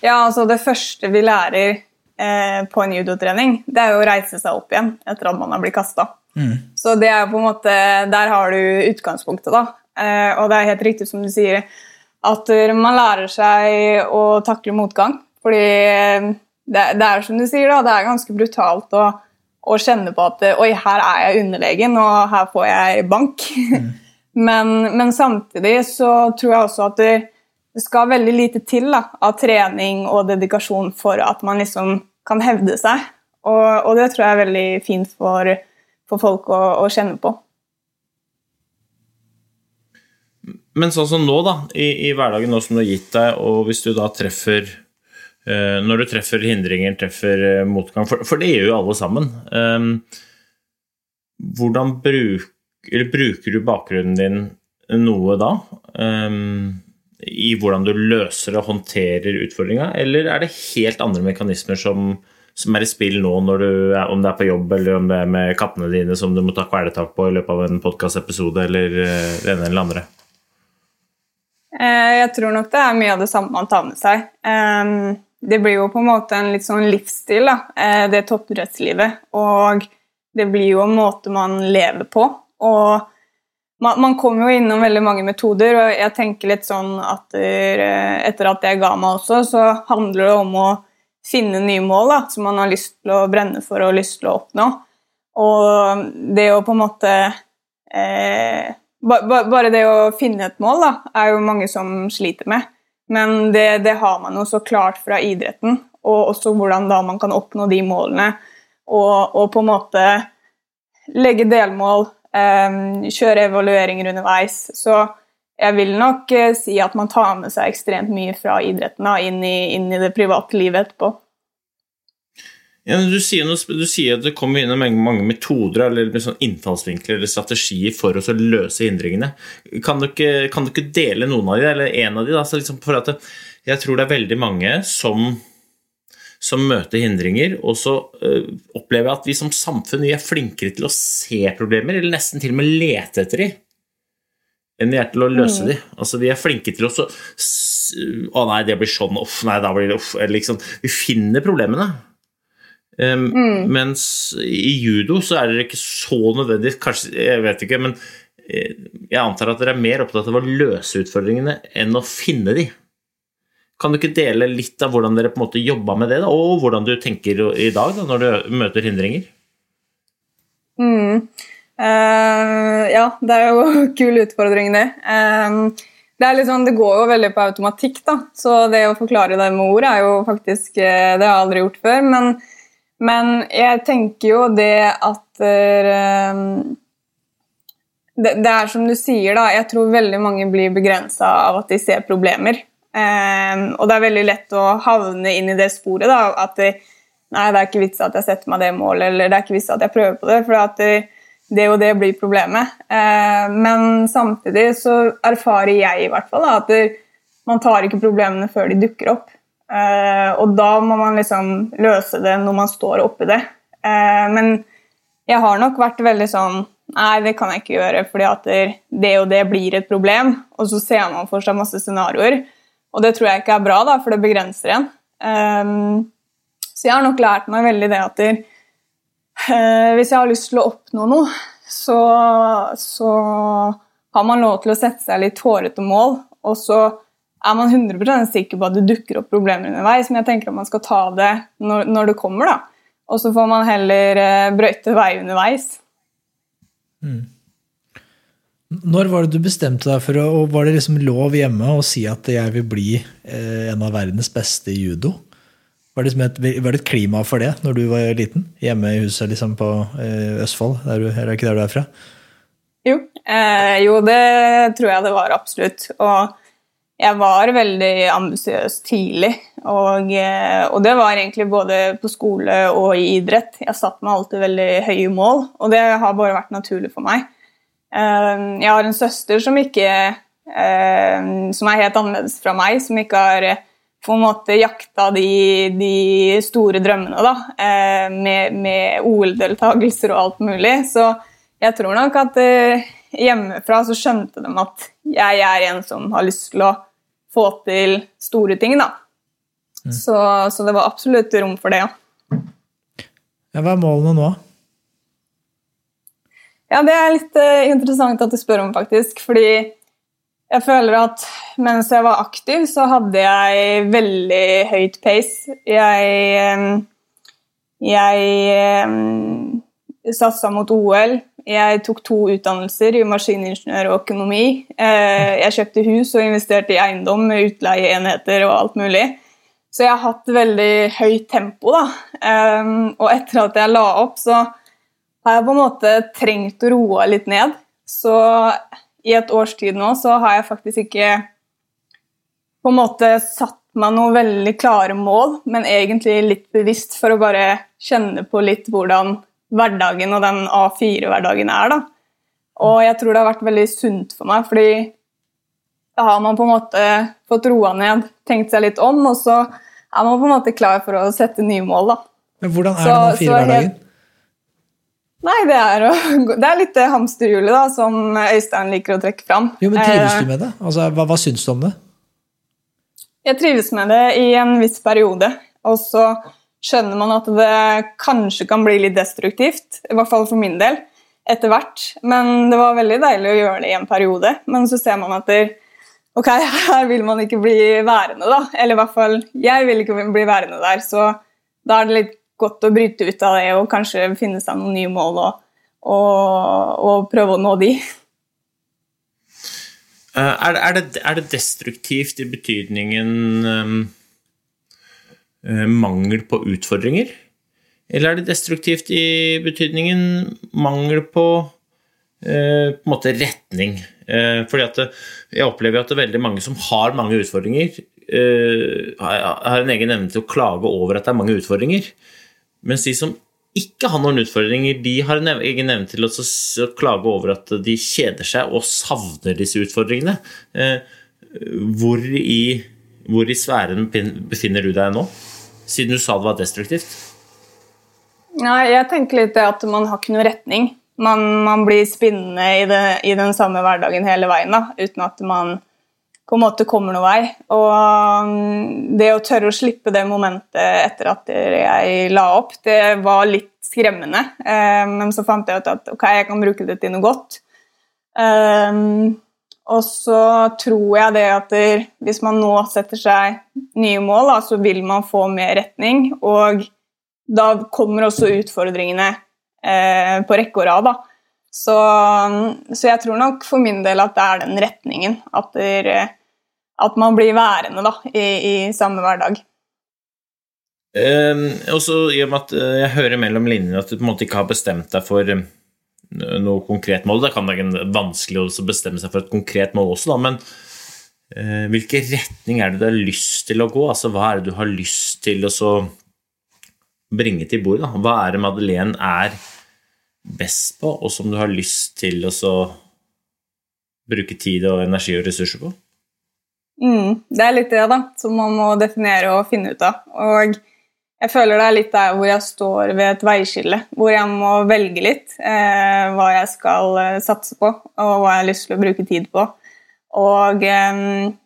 Ja, altså det første vi lærer på en judotrening, det er jo å reise seg opp igjen etter at man har blitt kasta. Mm. Så det er på en måte, der har du utgangspunktet, da. Eh, og det er helt riktig som du sier, at man lærer seg å takle motgang. Fordi eh, det, det er som du sier, da, det er ganske brutalt å, å kjenne på at Oi, her er jeg underlegen, og her får jeg bank. Mm. men, men, samtidig så tror jeg også at det, skal veldig lite til da, av trening og dedikasjon for at man liksom kan hevde seg. Og, og det tror jeg er veldig fint for, for folk å, å, kjenne på. Men sånn som nå, da, i, i, hverdagen nå som du har gitt deg, og hvis du da treffer eh, Når du treffer hindringer, treffer eh, motgang, for, for, det gjør jo alle sammen. Eh, hvordan bruk, bruker du bakgrunnen din noe da? Um, i hvordan du løser og håndterer utfordringa, eller er det helt andre mekanismer som, som er i spill nå, du, om det er på jobb eller om det er med kattene dine som du må ta kvelertak på i løpet av en podkastepisode, eller eh, det ene eller andre? Eh, Jeg tror nok det er mye av det samme man tar med seg. Det blir jo på en måte en litt sånn livsstil, da, eh, det toppidrettslivet. Og det blir jo en måte man lever på. Og man, man kommer jo innom veldig mange metoder, og jeg tenker litt sånn at eh, etter at jeg ga meg også, så handler det om å finne nye mål da, som man har lyst til å brenne for og lyst til å oppnå. Og det å på en måte eh, ba, ba, Bare det å finne et mål da, er jo mange som sliter med. Men det, det har man jo så klart fra idretten, og også hvordan da man kan oppnå de målene. Og, og på en måte legge delmål, kjøre evalueringer underveis. Så jeg vil nok eh, si at man tar med seg ekstremt mye fra idretten inn, i, inn i det private livet etterpå. Ja, du, sier noe, du sier at det kommer inn mange, mange metoder eller sånn innfallsvinkler eller strategier for å løse hindringene. Kan du, ikke, kan du ikke dele noen av de, eller en av de? Da? Liksom at jeg tror det er veldig mange som, som møter hindringer, og så øh, opplever jeg at vi som samfunn vi er flinkere til å se problemer, eller nesten til og med lete etter de, enn vi er til å løse de. Altså, vi er flinke til å så Å nei, det blir sånn, uff, nei, da blir det uff. Eller liksom, vi finner problemene. Um, Mens i judo så er dere ikke så nødvendig Kanskje, jeg vet ikke, men eh, jeg antar at dere er mer opptatt av å løse utfordringene enn å finne de. Kan du ikke dele litt av hvordan dere på en måte jobba med det, da, og hvordan du tenker i dag da, når du møter hindringer? Mm. Uh, ja, det er jo en kul utfordring, det. Uh, det, sånn, det går jo veldig på automatikk, da. Så det å forklare det med ord er jo faktisk eh, Det har jeg aldri gjort før. Men, men jeg tenker jo det at uh, det, det er som du sier, da. Jeg tror veldig mange blir begrensa av at de ser problemer. Eh, og det er veldig lett å havne inn i det sporet. da, At nei, det er ikke vits at jeg setter meg det målet, eller det er ikke vits at jeg prøver på det. for at det, det og det blir problemet. Eh, men samtidig så erfarer jeg i hvert fall da, at det, man tar ikke problemene før de dukker opp. Eh, og da må man liksom løse det når man står oppi det. Eh, men jeg har nok vært veldig sånn Nei, det kan jeg ikke gjøre, fordi at det, det og det blir et problem. Og så ser man for seg masse scenarioer. Og det tror jeg ikke er bra, da, for det begrenser en. Um, så jeg har nok lært meg veldig det at der, uh, hvis jeg har lyst til å oppnå noe, så, så har man lov til å sette seg litt hårete mål, og så er man 100 sikker på at det dukker opp problemer underveis, men jeg tenker at man skal ta det når, når det kommer, da. Og så får man heller uh, brøyte vei underveis. Når var det du bestemte deg for å og Var det liksom lov hjemme å si at jeg vil bli eh, en av verdens beste i judo? Var det, liksom et, var det et klima for det når du var liten? Hjemme i huset liksom på eh, Østfold? Der er det ikke der du er fra? Jo, eh, jo, det tror jeg det var absolutt. Og jeg var veldig ambisiøs tidlig. Og, eh, og det var egentlig både på skole og i idrett. Jeg satte meg alltid veldig høye mål, og det har bare vært naturlig for meg. Eh, jeg har en søster som ikke eh, Som er helt annerledes fra meg, som ikke har på en måte jakta de, de store drømmene da, eh, med, med OL-deltakelser og alt mulig. Så jeg tror nok at eh, hjemmefra så skjønte de at jeg er en som har lyst til å få til store ting. da. Så, så det var absolutt rom for det, ja. Ja, hva er målene nå? Ja, det er litt uh, interessant at du spør om, faktisk. Fordi jeg føler at mens jeg var aktiv, så hadde jeg veldig høyt pace. Jeg, eh, jeg eh, satsa mot OL. Jeg tok to utdannelser i maskiningeniør og økonomi. Jeg kjøpte hus og investerte i eiendom med utleieenheter og alt mulig. Så jeg har hatt veldig høyt tempo. da. Og etter at jeg la opp, så har jeg på en måte trengt å roe litt ned. Så i et års tid nå så har jeg faktisk ikke på en måte satt meg noen veldig klare mål, men egentlig litt bevisst for å bare kjenne på litt hvordan hverdagen og den A4-hverdagen er. da. Og jeg tror det har vært veldig sunt for meg, fordi da har man på en måte fått roa ned, tenkt seg litt om, og så er man på en måte klar for å sette nye mål. da. Men hvordan er Så- den A4-hverdagen? Nei, det er, å, det er litt det hamsterhjulet da, som Øystein liker å trekke fram. Jo, men Trives Eh, du med det? Altså, hva, hva syns du om det? Jeg trives med det i en viss periode, og så skjønner man at det kanskje kan bli litt destruktivt, i hvert fall for min del, etter hvert. Men det var veldig deilig å gjøre det i en periode. Men så ser man at det, ok, her vil man ikke bli værende, da. Eller i hvert fall, jeg vil ikke bli værende der, så da er det litt godt å bryte ut av det og kanskje finne seg noen nye mål og, og, og prøve å nå de. Eh, Er, er, det, er det destruktivt i betydningen um, mangel på utfordringer? Eller er det destruktivt i betydningen mangel på uh, på en måte retning? Uh, fordi at jeg opplever at det er veldig mange som har mange utfordringer, uh, har en egen evne til å klage over at det er mange utfordringer. Mens de som ikke har noen utfordringer, de har en egen evne til å klage over at de kjeder seg og savner disse utfordringene. Eh, Hvor i, hvor i sfæren befinner du deg nå? Siden du sa det var destruktivt. Nei, jeg tenker litt det at man har ikke noen retning. Man, man blir spinnende i, det, i den samme hverdagen hele veien, da, uten at man på en måte kommer noen vei. Og um, det å tørre å slippe det momentet etter at jeg la opp, det var litt skremmende. Eh, men så fant jeg ut at ok, jeg kan bruke det til noe godt. Um, og så tror jeg det at hvis man nå setter seg nye mål, så vil man få mer retning. Og da kommer også utfordringene eh, på rekke og rad. Da. Så, så jeg tror nok for min del at det er den retningen. At, der, at man blir værende da, i, i samme hverdag. Eh, og i og med at eh, jeg hører mellom linjene at du på en måte ikke har bestemt deg for eh, noe konkret mål. Det kan være vanskelig å bestemme seg for et konkret mål også, da, men eh, hvilken retning er det du har lyst til å gå? Altså, hva er det du har lyst til å bringe til bordet? Hva er det Madeleine er best på, og som du har lyst til å bruke tid og energi og ressurser på? Mm, det er litt det da, som man må definere og finne ut av. Og jeg føler det er litt der hvor jeg står ved et veiskille, hvor jeg må velge litt eh, hva jeg skal eh, satse på, og hva jeg har lyst til å bruke tid på. Og eh,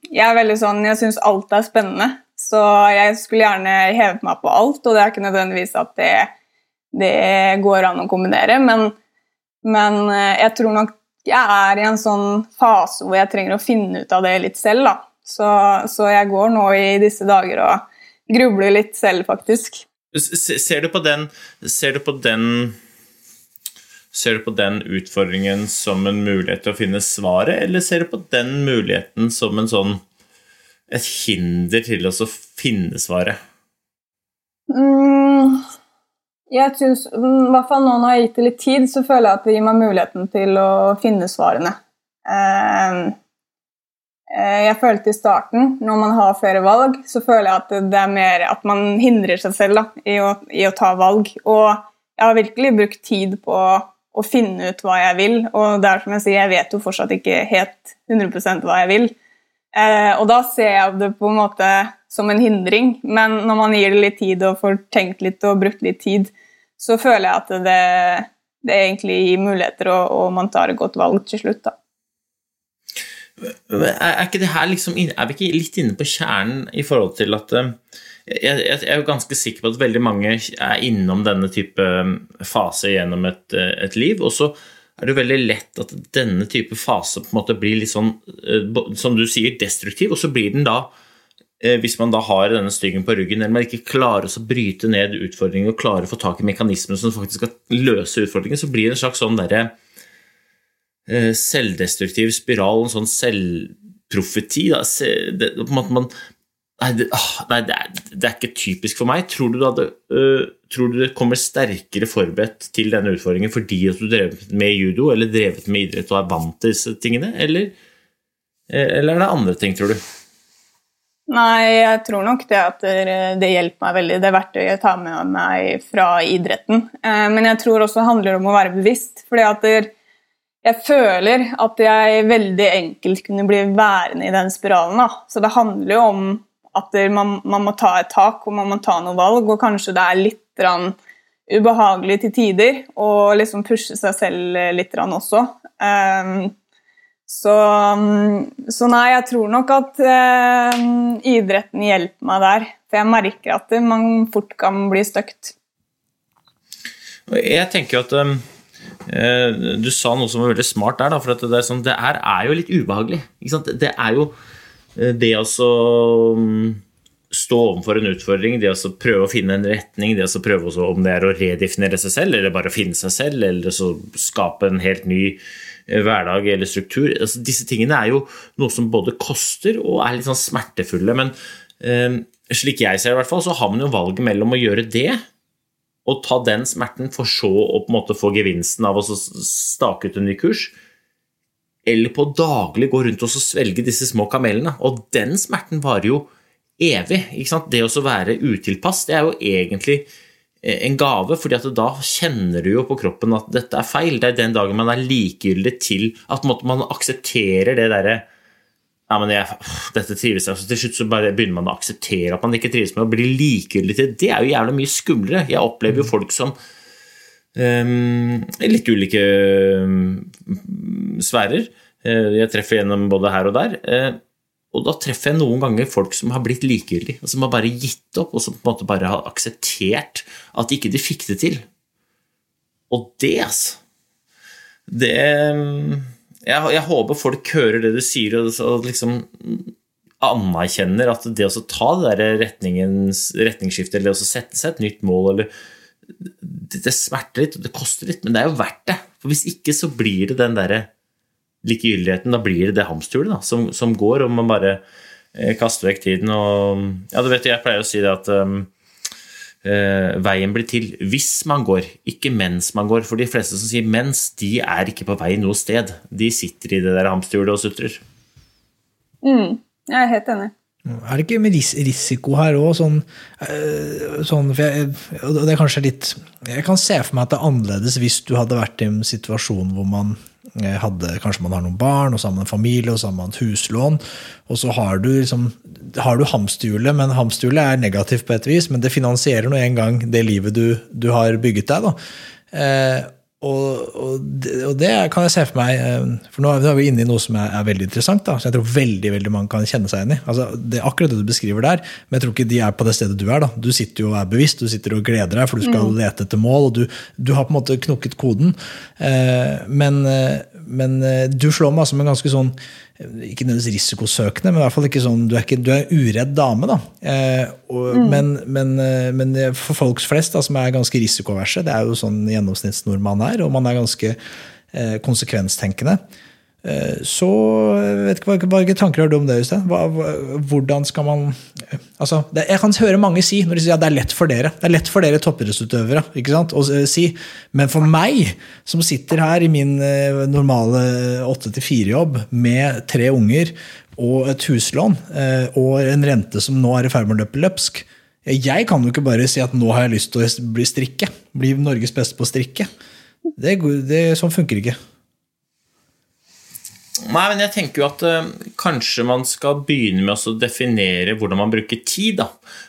jeg er veldig sånn, jeg syns alt er spennende, så jeg skulle gjerne hevet meg på alt, og det er ikke nødvendigvis at det, det går an å kombinere, men, men eh, jeg tror nok jeg er i en sånn fase hvor jeg trenger å finne ut av det litt selv, da. Så, så jeg går nå i disse dager og grubler litt selv, faktisk. Ser du på den Ser du på den Ser du på den utfordringen som en mulighet til å finne svaret, eller ser du på den muligheten som en sånn et hinder til å finne svaret? Mm, jeg synes, mm, i hvert fall nå når jeg har gitt det litt tid, så føler jeg at det gir meg muligheten til å finne svarene. Eh, eh, jeg følte i starten, når man har flere valg, så føler jeg at det- det er mer at man hindrer seg selv da, i, å, i å ta valg. Og jeg har virkelig brukt tid på å finne ut hva jeg vil, og det er som jeg sier, jeg vet jo fortsatt ikke helt 100% hva jeg vil. Eh, og da ser jeg det på en måte som en hindring, men når man gir det litt tid og får tenkt litt og brukt litt tid, så føler jeg at det, det egentlig gir muligheter, og, og man tar et godt valg til slutt. da. Er ikke det her liksom Er vi ikke litt inne på kjernen i forhold til at eh, jeg, jeg er jo ganske sikker på at veldig mange er innom denne type eh, fase gjennom et, eh, et liv, og så er det jo veldig lett at denne type fase på en måte blir litt sånn, som du sier, destruktiv, og så blir den da hvis man da har denne styggen på ryggen, eller man ikke klarer å bryte ned utfordringen og klarer å få tak i mekanismene som faktisk skal løse utfordringen, så blir det en slags sånn derre eh, selvdestruktiv spiral, en sånn selvprofeti. Da. Det, på en måte man, nei, det, nei det, er, det er ikke typisk for meg. Tror du, hadde, øh, tror du det kommer sterkere forberedt til denne utfordringen fordi at du drevet med judo eller drevet med idrett og er vant til disse tingene, eller, eh, eller er det andre ting, tror du? Nei, jeg tror nok det at det, hjelper meg veldig, det verktøyet jeg tar med meg fra idretten. Eh, Men jeg tror også det handler om å være bevisst. fordi at jeg føler at jeg veldig enkelt kunne bli værende i den spiralen. Da. Så det handler jo om at man, man må ta et tak, og man må ta noen valg, og kanskje det er litt ubehagelig til tider, å liksom pushe seg selv litt også. Um, så, så, nei, jeg tror nok at eh, idretten hjelper meg der. For jeg merker at man fort kan bli støkt. Jeg tenker at um, Du sa noe som var veldig smart der. Da, for det, er, sånn, det er, er, jo litt ubehagelig. Det er jo eh, det å um, stå overfor en utfordring, det å prøve å finne en retning, det å prøve også, om det er å redefinere seg selv, eller bare finne seg selv, eller så skape en helt ny eh, hverdag eller struktur. Altså, disse tingene er jo noe som både koster og er litt sånn smertefulle. Men eh, slik jeg ser det, i hvert fall, så har man jo valget mellom å gjøre det og ta den smerten for så å på en måte få gevinsten av å stake ut en ny kurs, eller på daglig gå rundt og svelge disse små kamelene. Og den smerten varer jo evig. Det å være utilpass det er jo egentlig en gave, fordi at da kjenner du jo på kroppen at dette er feil. Det er den dagen man er likegyldig til at man aksepterer det derre ja, men jeg, dette trives jeg. Så til slutt så bare begynner man å akseptere at man ikke trives med å bli likegyldig til det. Det er jo jævlig mye skumlere. Jeg opplever jo mm. folk som um, litt ulike um, sfærer. Uh, jeg treffer gjennom både her og der. Uh, og da treffer jeg noen ganger folk som har blitt likegyldige, som har bare gitt opp, og som på en måte bare har akseptert at ikke de fikk det til. Og det, altså Det um, jeg, jeg, håper folk hører det du sier, og, og liksom anerkjenner at det å ta det der retningsskiftet, eller å sette seg et nytt mål eller det, det smerter litt, og det koster litt, men det er jo verdt det. For Hvis ikke så blir det den derre likegyldigheten. Da blir det det hamsterhjulet som, som, går, og man bare eh, kaster vekk tiden. Og, ja, du vet, jeg pleier å si det at um, eh, veien blir til hvis man går, ikke mens man går. For de fleste som sier mens, de er ikke på vei noe sted. De sitter i det der hamsterhjulet og sutrer. Mm, jeg er helt enig. Er det ikke med risiko her òg? Sånn, øh, sånn, det er kanskje litt Jeg kan se for meg at det er annerledes hvis du hadde vært i en situasjon hvor man eh, hadde, Kanskje man har noen barn, og så har man en familie, og så har man et huslån. Og så har du, liksom, har du hamsterhjulet, men hamsterhjulet er negativt på et vis, men det finansierer nå en gang det livet du, du har bygget deg. da. Eh, og, og, det, og, det, kan jeg se for meg eh, For nå er vi inne i noe som er, er veldig interessant. Da, så jeg tror veldig veldig mange kan kjenne seg igjen i. Altså, det er akkurat det du beskriver der, men jeg tror ikke de er på det stedet du er. da. Du sitter jo og er bevisst, du sitter og gleder deg, for du skal mm. lete etter mål. og du, du, har på en måte knukket koden. Eh, men, eh, men eh, du slår meg som en ganske sånn ikke nødvendigvis risikosøkende, men i hvert fall ikke sånn, du er, ikke, du er en uredd dame. da. Eh, og, mm. men, men, eh, men, for folks flest da, som er ganske risikoverse, det er jo sånn gjennomsnittsnordmann er, og man er ganske eh, konsekvenstenkende, Eh, så vet ikke, hva, hva tanker har du om det, Øystein? Hvordan skal man altså, det, Jeg kan høre mange si når de sier at det er lett for dere. Det er lett for dere toppidrettsutøvere ikke sant? å si. Men for meg, som sitter her i min eh, normale 8-4-jobb med tre unger og et huslån eh, og en rente som nå er i ferd med å løpe løpsk Jeg kan jo ikke bare si at nå har jeg lyst til å bli strikke. Bli Norges beste på å strikke. Det, det, sånn funker ikke. Nei, men jeg tenker jo at uh, kanskje man skal begynne med å definere hvordan man bruker tid.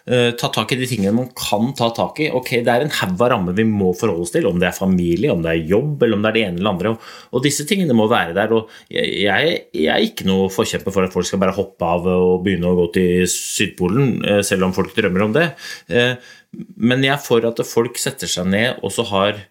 Uh, ta tak i de tingene man kan ta tak i. Ok, Det er en haug av rammer vi må forholde oss til, om det er familie, om det er jobb eller om det er det ene eller andre. Og, og disse tingene må være der. og jeg, jeg, er ikke noe forkjemper for at folk skal bare hoppe av og begynne å gå til Sydpolen, uh, selv om folk drømmer om det. men jeg er for at folk setter seg ned og så har,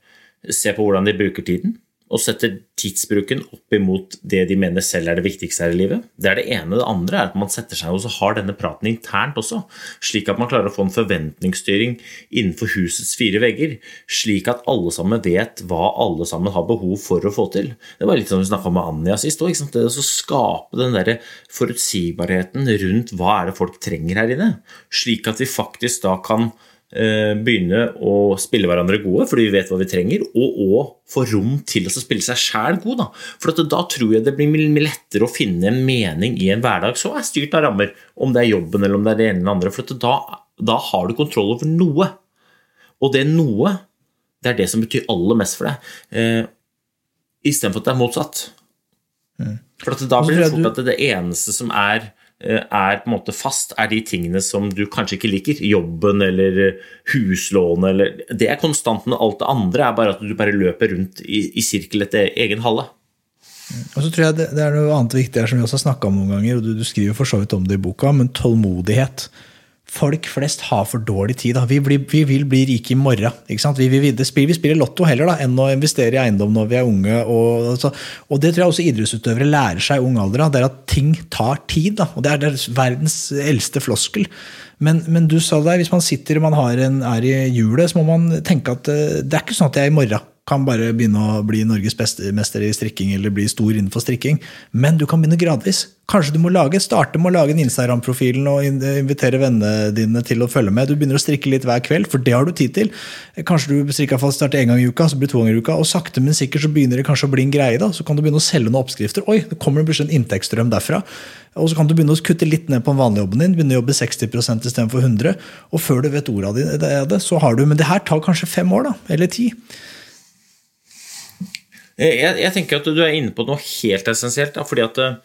ser på hvordan de bruker tiden og setter tidsbruken opp imot det de mener selv er det viktigste her i livet. Det er det ene. Det andre er at man setter seg og har denne praten internt også, slik at man klarer å få en forventningsstyring innenfor husets fire vegger, slik at alle sammen vet hva alle sammen har behov for å få til. Det var litt som vi snakka med Anja sist òg. Det å skape den der forutsigbarheten rundt hva er det folk trenger her inne, slik at vi faktisk da kan begynne å spille hverandre gode fordi vi vet hva vi trenger, og òg få rom til å spille seg sjæl god. Da. For da tror jeg det blir mye lettere å finne en mening i en hverdag som er styrt av rammer, om det er jobben eller om det er det ene eller andre. For da, da har du kontroll over noe. Og det noe, det er det som betyr aller mest for deg, eh, istedenfor at det er motsatt. Mm. For da blir det fort at det eneste som er eh, er på en måte fast, er de tingene som du kanskje ikke liker. Jobben eller eh, huslånet eller Det er konstanten. Alt det andre er bare at du bare løper rundt i, i sirkel etter egen halle. Og så tror jeg det, det er noe annet viktig her som vi også har snakka om noen ganger, og du, du skriver for så vidt om det i boka, men tålmodighet. Folk flest har for dårlig tid. Vi, blir, vi vil bli rike i morgen. Vi, vi, vi, spiller, lotto heller da, enn å investere i eiendom når vi er unge. Og, altså, og det tror jeg også idrettsutøvere lærer seg i ung alder. Da, det er at ting tar tid. Da. Og det er, er verdens eldste floskel. Men, men, du sa det, hvis man sitter og man en, er i hjulet, så må man tenke at eh, det er ikke sånn at jeg er i morgen kan bare begynne å bli Norges beste mester i strikking eller bli stor innenfor strikking. Men du kan begynne gradvis. Kanskje du må lage, starte med å lage en Instagram-profil og invitere vennene dine til å følge med. Du begynner å strikke litt hver kveld, for det har du tid til. Kanskje du strikker fast starte en gang i uka, så blir det to ganger i uka. Og sakte, men sikkert så begynner det kanskje å bli en greie. da, Så kan du begynne å selge noen oppskrifter. Oi, det kommer plutselig en inntektsstrøm derfra. Og så kan du begynne å kutte litt ned på den vanlige jobben din. begynne å jobbe 60% istedenfor 100 Og før du vet ordet av det, så har du Men det her tar kanskje fem år, da. Eller ti. Jeg, jeg, tenker at du er inne på noe helt essensielt. Da, fordi at eh,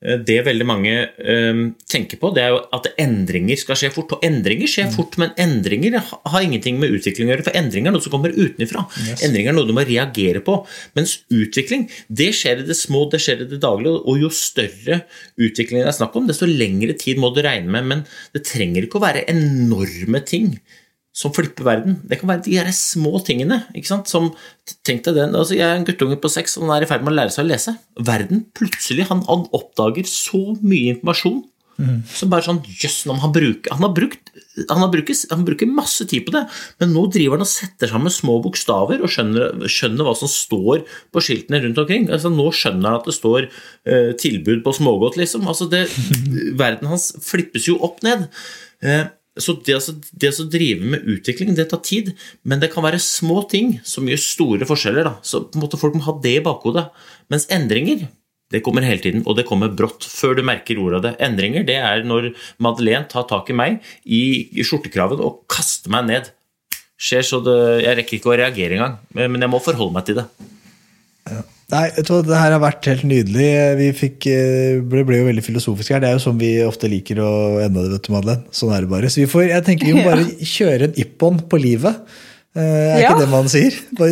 det veldig mange um, tenker på, det er jo at endringer skal skje fort. Og endringer skjer mm. fort, men endringer har ingenting med utvikling å gjøre. For endringer er noe som kommer utenfra. Yes. Endringer er noe du må reagere på. Mens utvikling det skjer i det små, det skjer i det daglige. Og jo større utvikling det er snakk om, desto lengre tid må du regne med. Men det trenger ikke å være enorme ting som flipper verden. Det kan være de her små tingene. ikke sant? Som, tenk deg den, altså Jeg er en guttunge på seks og han er i ferd med å lære seg å lese. Verden plutselig han, han oppdager så mye informasjon mm. som bare sånn Jøss, han, han, brukt, han, brukt, han bruker masse tid på det, men nå driver han og setter sammen små bokstaver og skjønner, skjønner hva som står på skiltene rundt omkring. Altså Nå skjønner han at det står uh, tilbud på smågodt, liksom. Altså det, verden hans flippes jo opp ned. Uh, så det, det å drive med utvikling, det tar tid, men det kan være små ting som gjør store forskjeller. Da. Så på en måte folk må ha det i bakhodet. Mens endringer det kommer hele tiden, og det kommer brått før du merker ordet av det. Endringer det er når Madeleine tar tak i meg i skjortekraven og kaster meg ned. Skjer så det, Jeg rekker ikke å reagere engang, men jeg må forholde meg til det. Ja. Nei, det her har vært helt nydelig. Vi fikk, eh, ble, ble, jo veldig filosofiske her. Det er jo sånn vi ofte liker å ende det, vet du, Madeleine. Sånn er det bare. Så vi får, jeg tenker vi må bare kjøre en ippon på livet. Eh, er ja. ikke det man sier? Det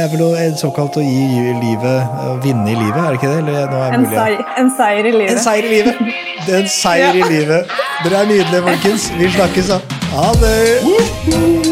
er vel noe såkalt å gi livet, å vinne i livet, er det ikke det? En, seier, en, seier i livet. En seier i livet. Det er en seier ja. i livet. Dere er nydelige, folkens. Vi snakkes, da. Ha det!